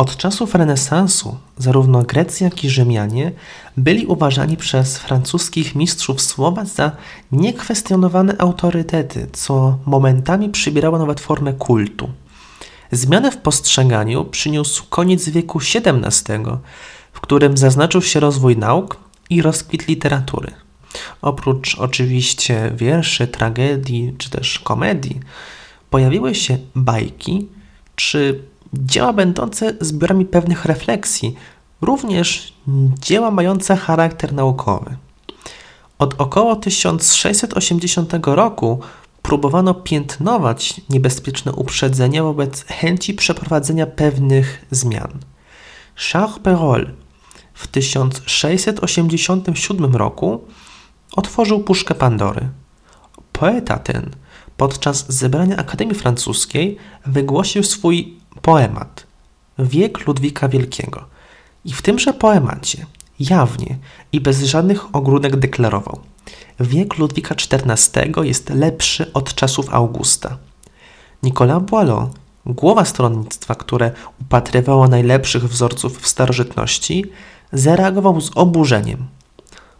Od czasów renesansu zarówno Grecy, jak i Rzymianie byli uważani przez francuskich mistrzów słowa za niekwestionowane autorytety, co momentami przybierało nawet formę kultu. Zmianę w postrzeganiu przyniósł koniec wieku XVII, w którym zaznaczył się rozwój nauk i rozkwit literatury. Oprócz oczywiście wierszy, tragedii czy też komedii, pojawiły się bajki czy dzieła będące zbiorami pewnych refleksji, również dzieła mające charakter naukowy. Od około 1680 roku próbowano piętnować niebezpieczne uprzedzenia wobec chęci przeprowadzenia pewnych zmian. Charles Perrault w 1687 roku otworzył puszkę Pandory. Poeta ten podczas zebrania Akademii Francuskiej wygłosił swój poemat Wiek Ludwika Wielkiego i w tymże poemacie jawnie i bez żadnych ogródek deklarował Wiek Ludwika XIV jest lepszy od czasów Augusta. Nicolas Boileau, głowa stronnictwa, które upatrywało najlepszych wzorców w starożytności, zareagował z oburzeniem.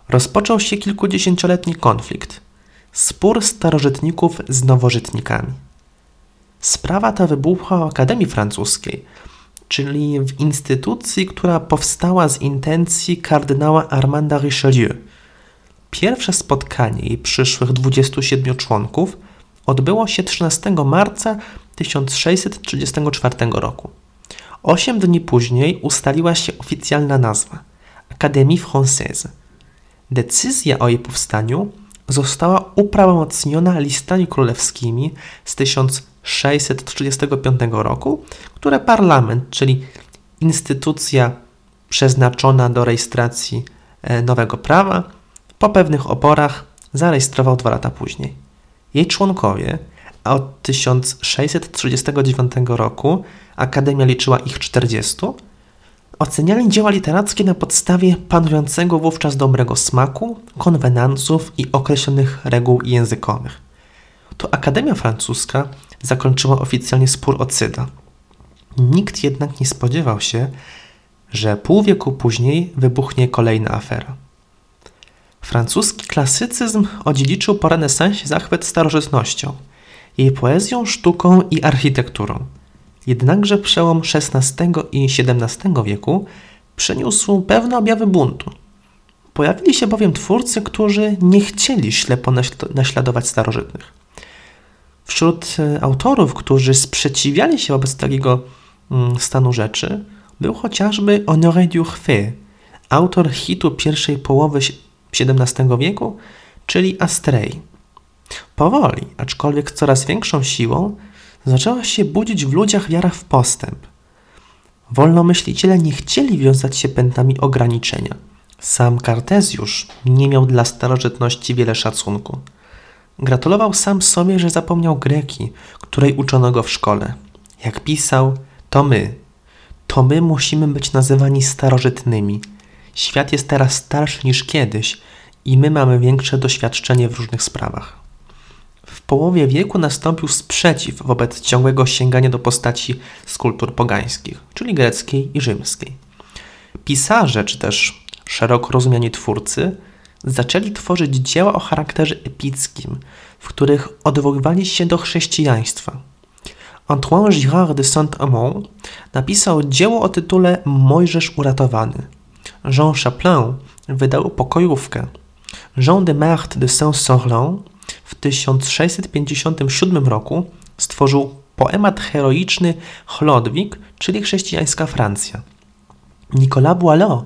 Rozpoczął się kilkudziesięcioletni konflikt. Spór starożytników z nowożytnikami. Sprawa ta wybuchła w Akademii Francuskiej, czyli w instytucji, która powstała z intencji kardynała Armanda Richelieu. Pierwsze spotkanie jej przyszłych 27 członków odbyło się 13 marca 1634 roku. Osiem dni później ustaliła się oficjalna nazwa Académie Française. Decyzja o jej powstaniu została uprawomocniona listami królewskimi z 1635 roku, które parlament, czyli instytucja przeznaczona do rejestracji e, nowego prawa, po pewnych oporach zarejestrował dwa lata później. Jej członkowie, a od 1639 roku Akademia liczyła ich 40, oceniali dzieła literackie na podstawie panującego wówczas dobrego smaku, konwenansów i określonych reguł językowych. To Akademia Francuska zakończyła oficjalnie spór o Cyda. Nikt jednak nie spodziewał się, że pół wieku później wybuchnie kolejna afera. Francuski klasycyzm odziedziczył po renesansie zachwyt starożytnością, jej poezją, sztuką i architekturą. Jednakże przełom XVI i XVII wieku przyniósł pewne objawy buntu. Pojawili się bowiem twórcy, którzy nie chcieli ślepo naśladować starożytnych. Wśród e, autorów, którzy sprzeciwiali się wobec takiego mm, stanu rzeczy, był chociażby Honoré Durfé, autor hitu pierwszej połowy XVII wieku, czyli Astray. Powoli, aczkolwiek coraz większą siłą, zaczęła się budzić w ludziach wiara w postęp. Wolnomyśliciele nie chcieli wiązać się pętami ograniczenia. Sam Kartezjusz nie miał dla starożytności wiele szacunku. Gratulował sam sobie, że zapomniał greki, której uczono go w szkole. Jak pisał, to my. To my musimy być nazywani starożytnymi. Świat jest teraz starszy niż kiedyś i my mamy większe doświadczenie w różnych sprawach. W połowie wieku nastąpił sprzeciw wobec ciągłego sięgania do postaci z kultur pogańskich, czyli greckiej i rzymskiej. Pisarze, czy też szeroko rozumiani twórcy, zaczęli tworzyć dzieła o charakterze epickim, w których odwoływali się do chrześcijaństwa. Antoine Girard de Saint-Amand napisał dzieło o tytule Mojżesz uratowany. Jean Chaplin wydał pokojówkę. Jean de Marthe de Saint-Sorlan w 1657 roku stworzył poemat heroiczny Chlodwig, czyli chrześcijańska Francja. Nicolas Boileau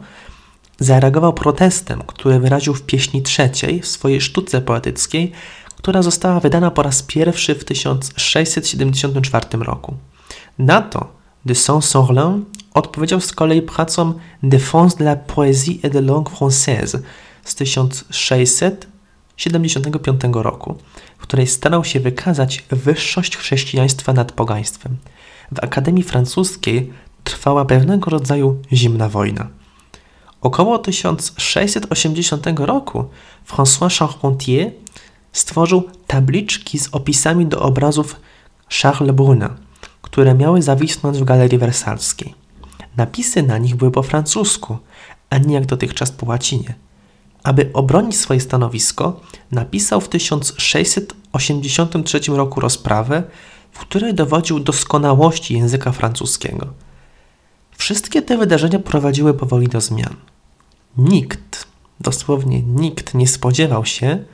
zareagował protestem, który wyraził w pieśni trzeciej w swojej sztuce poetyckiej, która została wydana po raz pierwszy w 1674 roku. Na to de Saint-Sorlin odpowiedział z kolei pracą Défense de la poésie et de langue française z 1675 roku, w której starał się wykazać wyższość chrześcijaństwa nad pogaństwem. W Akademii Francuskiej trwała pewnego rodzaju zimna wojna. Około 1680 roku François Charpentier stworzył tabliczki z opisami do obrazów Charles Bruna, które miały zawisnąć w Galerii Wersalskiej. Napisy na nich były po francusku, a nie jak dotychczas po łacinie. Aby obronić swoje stanowisko, napisał w 1683 roku rozprawę, w której dowodził doskonałości języka francuskiego. Wszystkie te wydarzenia prowadziły powoli do zmian. Nikt, dosłownie nikt nie spodziewał się,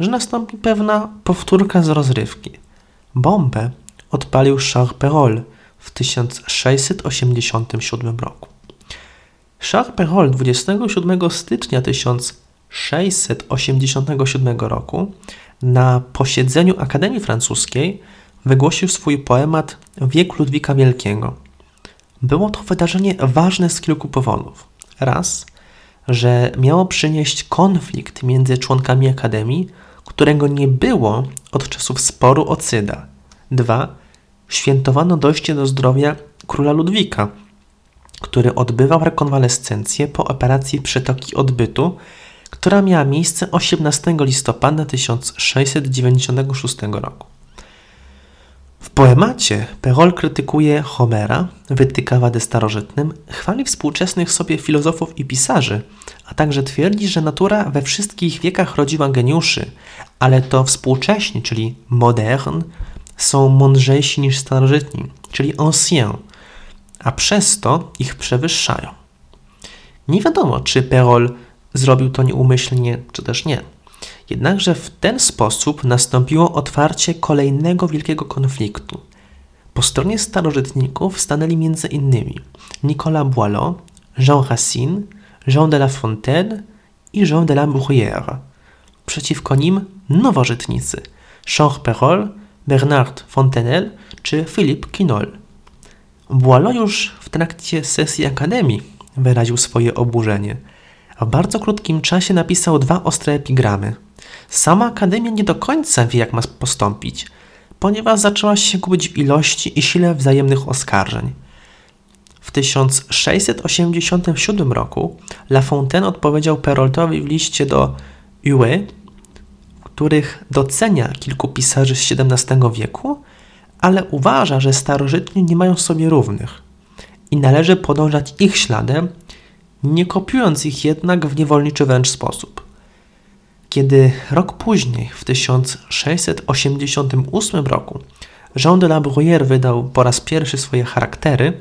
że nastąpi pewna powtórka z rozrywki. Bombę odpalił Charles Perrault w 1687 roku. Charles Perrault 27 stycznia 1687 roku na posiedzeniu Akademii Francuskiej wygłosił swój poemat Wiek Ludwika Wielkiego. Było to wydarzenie ważne z kilku powodów. Raz, że miało przynieść konflikt między członkami Akademii, którego nie było od czasów sporu o Cyda. Dwa, świętowano dojście do zdrowia króla Ludwika, który odbywał rekonwalescencję po operacji przetoki odbytu, która miała miejsce 18 listopada 1696 roku. W poemacie Perol krytykuje Homera, wytyka wady starożytnym, chwali współczesnych sobie filozofów i pisarzy, a także twierdzi, że natura we wszystkich wiekach rodziła geniuszy, ale to współcześni, czyli modern, są mądrzejsi niż starożytni, czyli ancien, a przez to ich przewyższają. Nie wiadomo, czy Perol zrobił to nieumyślnie, czy też nie. Jednakże w ten sposób nastąpiło otwarcie kolejnego wielkiego konfliktu. Po stronie starożytników stanęli innymi Nicolas Boileau, Jean Racine, Jean de La Fontaine i Jean de la Bruyère. Przeciwko nim nowożytnicy Charles Perrault, Bernard Fontenelle czy Philippe Quinol. Boileau już w trakcie sesji Akademii wyraził swoje oburzenie. W bardzo krótkim czasie napisał dwa ostre epigramy. Sama Akademia nie do końca wie, jak ma postąpić, ponieważ zaczęła się gubić w ilości i sile wzajemnych oskarżeń. W 1687 roku La Fontaine odpowiedział Peroltowi w liście do w których docenia kilku pisarzy z XVII wieku, ale uważa, że starożytni nie mają sobie równych i należy podążać ich śladem, nie kopiując ich jednak w niewolniczy wręcz sposób. Kiedy rok później, w 1688 roku, Jean de la Bruyère wydał po raz pierwszy swoje charaktery,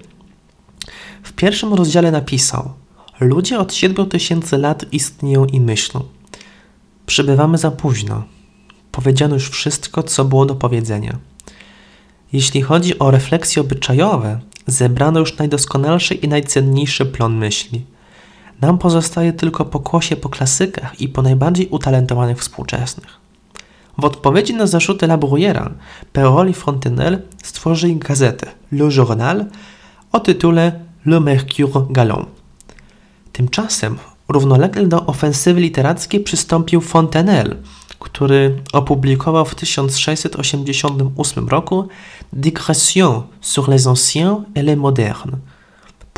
w pierwszym rozdziale napisał: Ludzie od 7000 lat istnieją i myślą. Przybywamy za późno. Powiedziano już wszystko, co było do powiedzenia. Jeśli chodzi o refleksje obyczajowe, zebrano już najdoskonalszy i najcenniejszy plon myśli. Nam pozostaje tylko pokłosie po klasykach i po najbardziej utalentowanych współczesnych. W odpowiedzi na zarzuty La Bruyera, Perrault i Fontenelle stworzyli gazetę Le Journal o tytule Le Mercure Galant. Tymczasem równolegle do ofensywy literackiej przystąpił Fontenelle, który opublikował w 1688 roku Digression sur les anciens et les modernes.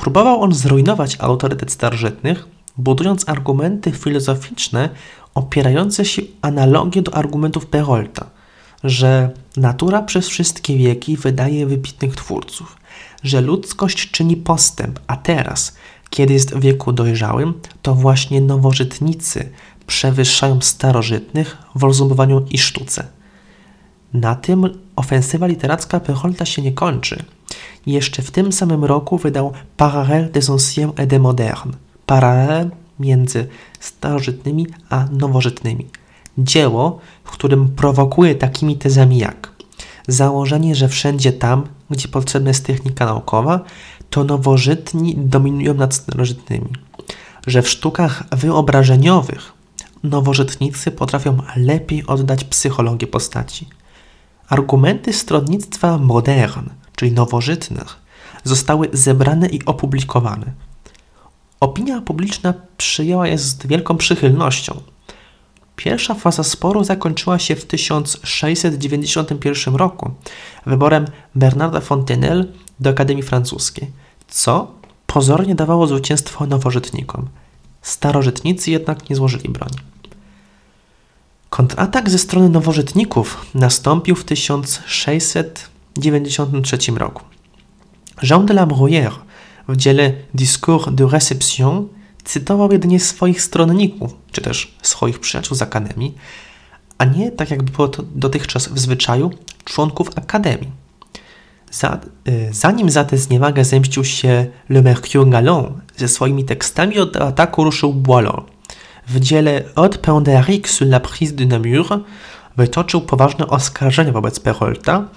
Próbował on zrujnować autorytet starożytnych, budując argumenty filozoficzne opierające się analogię do argumentów Perolta, że natura przez wszystkie wieki wydaje wybitnych twórców, że ludzkość czyni postęp, a teraz, kiedy jest w wieku dojrzałym, to właśnie nowożytnicy przewyższają starożytnych w rozumowaniu i sztuce. Na tym ofensywa literacka Perolta się nie kończy. Jeszcze w tym samym roku wydał Parallèle des anciens et des modernes, paralel między starożytnymi a nowożytnymi. Dzieło, w którym prowokuje takimi tezami jak założenie, że wszędzie tam, gdzie potrzebna jest technika naukowa, to nowożytni dominują nad starożytnymi, że w sztukach wyobrażeniowych nowożytnicy potrafią lepiej oddać psychologię postaci. Argumenty stronnictwa modern, czyli nowożytnych, zostały zebrane i opublikowane. Opinia publiczna przyjęła je z wielką przychylnością. Pierwsza faza sporu zakończyła się w 1691 roku wyborem Bernarda Fontenelle do Akademii Francuskiej, co pozornie dawało zwycięstwo nowożytnikom. Starożytnicy jednak nie złożyli broni. Kontratak ze strony nowożytników nastąpił w 1693 roku. Jean de la Bruyère w dziele Discours de réception cytował jedynie swoich stronników, czy też swoich przyjaciół z Akademii, a nie, tak jak było to dotychczas w zwyczaju, członków Akademii. Za, y, zanim za tę zniewagę zemścił się Le Mercure Galon, ze swoimi tekstami od ataku ruszył Boileau. W dziele Od Penderic sur la prise de Namur wytoczył poważne oskarżenia wobec Perolta,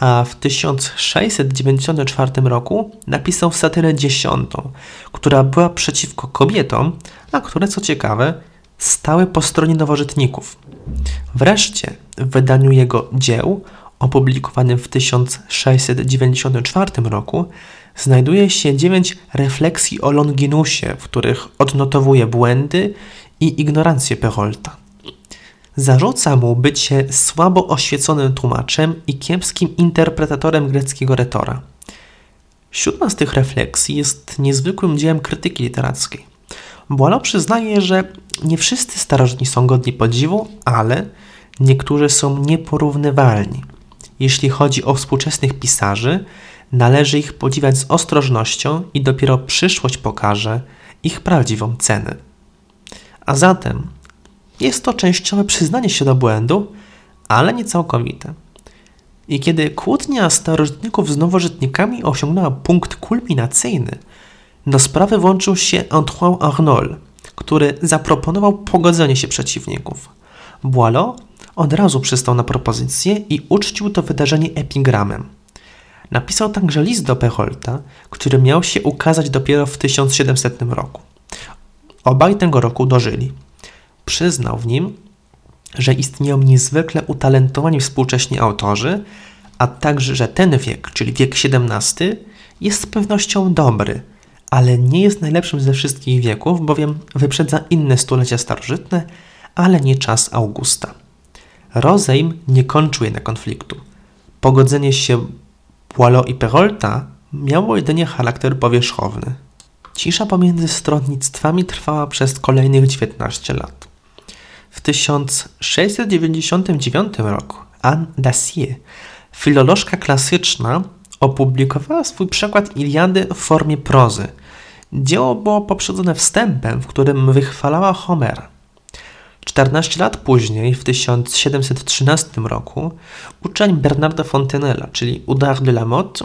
a w 1694 roku napisał satyrę dziesiątą, która była przeciwko kobietom, a które, co ciekawe, stały po stronie nowożytników. Wreszcie w wydaniu jego dzieł, opublikowanym w 1694 roku, znajduje się dziewięć refleksji o Longinusie, w których odnotowuje błędy i ignorancję Perolta. Zarzuca mu bycie słabo oświeconym tłumaczem i kiepskim interpretatorem greckiego retora. Siódma z tych refleksji jest niezwykłym dziełem krytyki literackiej. Boileau przyznaje, że nie wszyscy starożytni są godni podziwu, ale niektórzy są nieporównywalni. Jeśli chodzi o współczesnych pisarzy, należy ich podziwiać z ostrożnością i dopiero przyszłość pokaże ich prawdziwą cenę. A zatem jest to częściowe przyznanie się do błędu, ale nie całkowite. I kiedy kłótnia starożytników z nowożytnikami osiągnęła punkt kulminacyjny, do sprawy włączył się Antoine Arnold, który zaproponował pogodzenie się przeciwników. Boileau od razu przystał na propozycję i uczcił to wydarzenie epigramem. Napisał także list do Pecholta, który miał się ukazać dopiero w 1700 roku. Obaj tego roku dożyli. Przyznał w nim, że istnieją niezwykle utalentowani współcześni autorzy, a także, że ten wiek, czyli wiek XVII, jest z pewnością dobry, ale nie jest najlepszym ze wszystkich wieków, bowiem wyprzedza inne stulecia starożytne, ale nie czas Augusta. Rozejm nie kończył jednak konfliktu. Pogodzenie się Boileau i Perolta miało jedynie charakter powierzchowny. Cisza pomiędzy stronnictwami trwała przez kolejnych 19 lat. W 1699 roku Anne Dacier, filolożka klasyczna, opublikowała swój przekład Iliady w formie prozy. Dzieło było poprzedzone wstępem, w którym wychwalała Homera. 14 lat później, w 1713 roku, uczeń Bernarda Fontenella, czyli Udar de la Motte,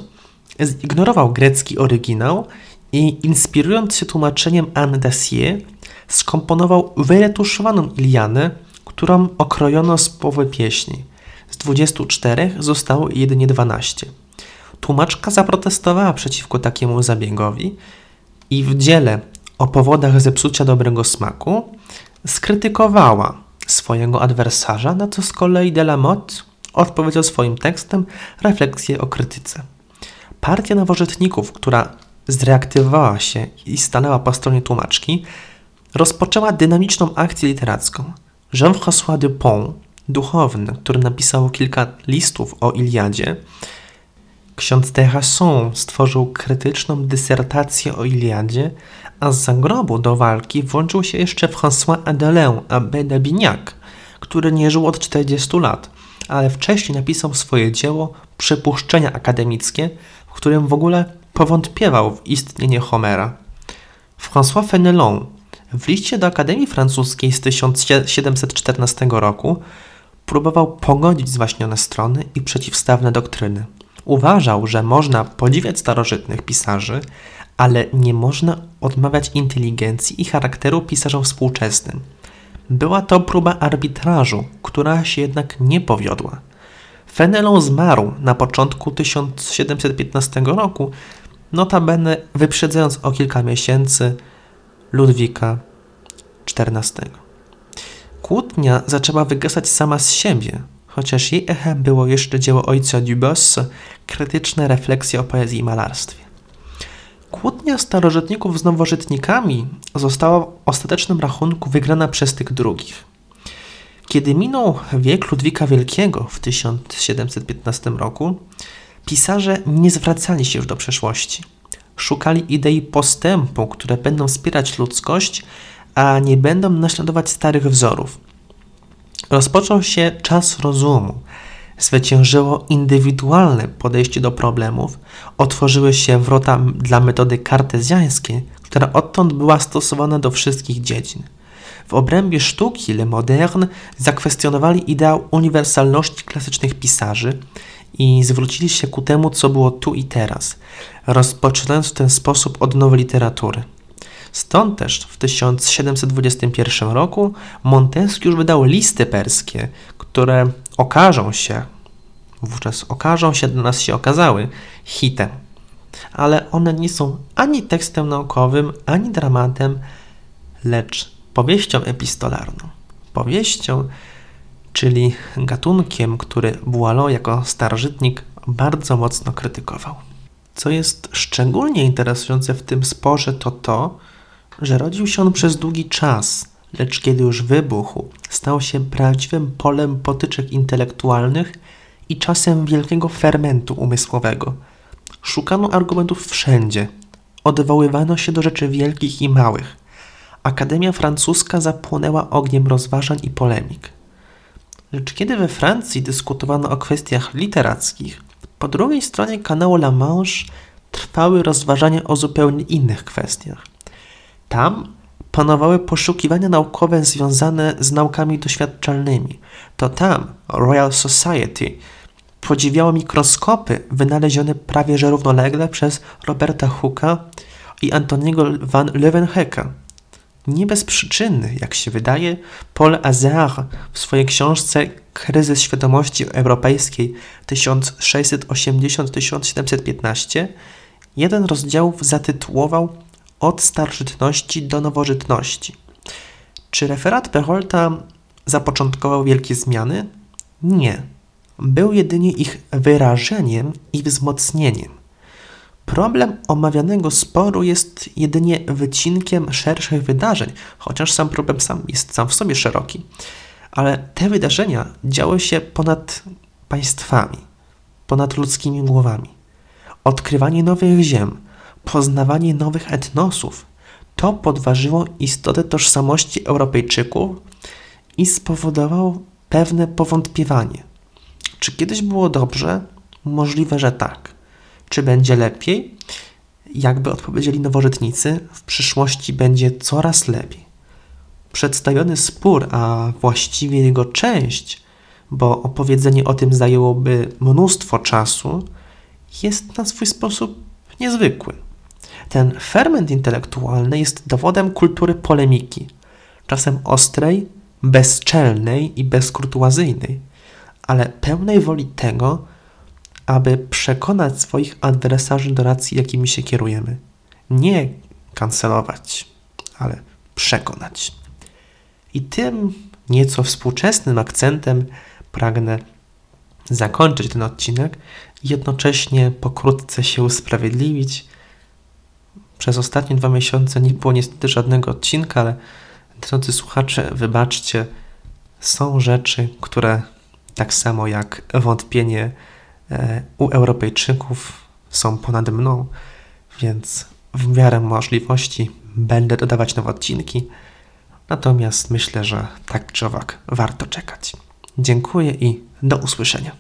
zignorował grecki oryginał i inspirując się tłumaczeniem Anne Dacier, skomponował wyretuszowaną Ilianę, którą okrojono z połowy pieśni. Z 24 zostało jedynie 12. Tłumaczka zaprotestowała przeciwko takiemu zabiegowi i w dziele o powodach zepsucia dobrego smaku skrytykowała swojego adwersarza, na co z kolei Delamotte odpowiedział swoim tekstem refleksję o krytyce. Partia nowożytników, która zreaktywowała się i stanęła po stronie tłumaczki, rozpoczęła dynamiczną akcję literacką. Jean-François Dupont, duchowny, który napisał kilka listów o Iliadzie, ksiądz Terrasson stworzył krytyczną dysertację o Iliadzie, a z zagrobu do walki włączył się jeszcze François Adelin Abbé d'Abignac, który nie żył od 40 lat, ale wcześniej napisał swoje dzieło Przypuszczenia akademickie, w którym w ogóle powątpiewał w istnienie Homera. François Fenelon w liście do Akademii Francuskiej z 1714 roku próbował pogodzić zwaśnione strony i przeciwstawne doktryny. Uważał, że można podziwiać starożytnych pisarzy, ale nie można odmawiać inteligencji i charakteru pisarzom współczesnym. Była to próba arbitrażu, która się jednak nie powiodła. Fenelon zmarł na początku 1715 roku, notabene wyprzedzając o kilka miesięcy Ludwika XIV. Kłótnia zaczęła wygasać sama z siebie, chociaż jej echem było jeszcze dzieło ojca Dubos, krytyczne refleksje o poezji i malarstwie. Kłótnia starożytników z nowożytnikami została w ostatecznym rachunku wygrana przez tych drugich. Kiedy minął wiek Ludwika Wielkiego w 1715 roku, pisarze nie zwracali się już do przeszłości. Szukali idei postępu, które będą wspierać ludzkość, a nie będą naśladować starych wzorów. Rozpoczął się czas rozumu. zwyciężyło indywidualne podejście do problemów, otworzyły się wrota dla metody kartezjańskiej, która odtąd była stosowana do wszystkich dziedzin. W obrębie sztuki Le Moderne zakwestionowali ideał uniwersalności klasycznych pisarzy i zwrócili się ku temu, co było tu i teraz, rozpoczynając w ten sposób od nowej literatury. Stąd też w 1721 roku Montesquieu już wydał listy perskie, które okażą się, wówczas okażą się, dla nas się okazały, hitem. Ale one nie są ani tekstem naukowym, ani dramatem, lecz powieścią epistolarną. Powieścią, czyli gatunkiem, który Boileau jako starożytnik bardzo mocno krytykował. Co jest szczególnie interesujące w tym sporze, to to, że rodził się on przez długi czas, lecz kiedy już wybuchł, stał się prawdziwym polem potyczek intelektualnych i czasem wielkiego fermentu umysłowego. Szukano argumentów wszędzie, odwoływano się do rzeczy wielkich i małych. Akademia Francuska zapłonęła ogniem rozważań i polemik. Lecz kiedy we Francji dyskutowano o kwestiach literackich, po drugiej stronie kanału La Manche trwały rozważania o zupełnie innych kwestiach. Tam panowały poszukiwania naukowe związane z naukami doświadczalnymi. To tam Royal Society podziwiało mikroskopy wynalezione prawie że równolegle przez Roberta Hooka i Antoniego van Leeuwenhoeka. Nie bez przyczyny, jak się wydaje, Paul Azar w swojej książce Kryzys świadomości europejskiej 1680-1715 jeden rozdziałów zatytułował Od starożytności do nowożytności. Czy referat Perolta zapoczątkował wielkie zmiany? Nie. Był jedynie ich wyrażeniem i wzmocnieniem. Problem omawianego sporu jest jedynie wycinkiem szerszych wydarzeń, chociaż sam problem sam jest sam w sobie szeroki. Ale te wydarzenia działy się ponad państwami, ponad ludzkimi głowami. Odkrywanie nowych ziem, poznawanie nowych etnosów to podważyło istotę tożsamości Europejczyków i spowodowało pewne powątpiewanie. Czy kiedyś było dobrze? Możliwe, że tak. Czy będzie lepiej? Jakby odpowiedzieli nowożytnicy, w przyszłości będzie coraz lepiej. Przedstawiony spór, a właściwie jego część, bo opowiedzenie o tym zajęłoby mnóstwo czasu, jest na swój sposób niezwykły. Ten ferment intelektualny jest dowodem kultury polemiki, czasem ostrej, bezczelnej i bezkurtuazyjnej, ale pełnej woli tego, aby przekonać swoich adwersarzy do racji, jakimi się kierujemy. Nie kancelować, ale przekonać. I tym nieco współczesnym akcentem pragnę zakończyć ten odcinek i jednocześnie pokrótce się usprawiedliwić. Przez ostatnie dwa miesiące nie było niestety żadnego odcinka, ale drodzy słuchacze, wybaczcie, są rzeczy, które tak samo jak wątpienie u Europejczyków są ponad mną, więc w miarę możliwości będę dodawać nowe odcinki. Natomiast myślę, że tak czy owak warto czekać. Dziękuję i do usłyszenia.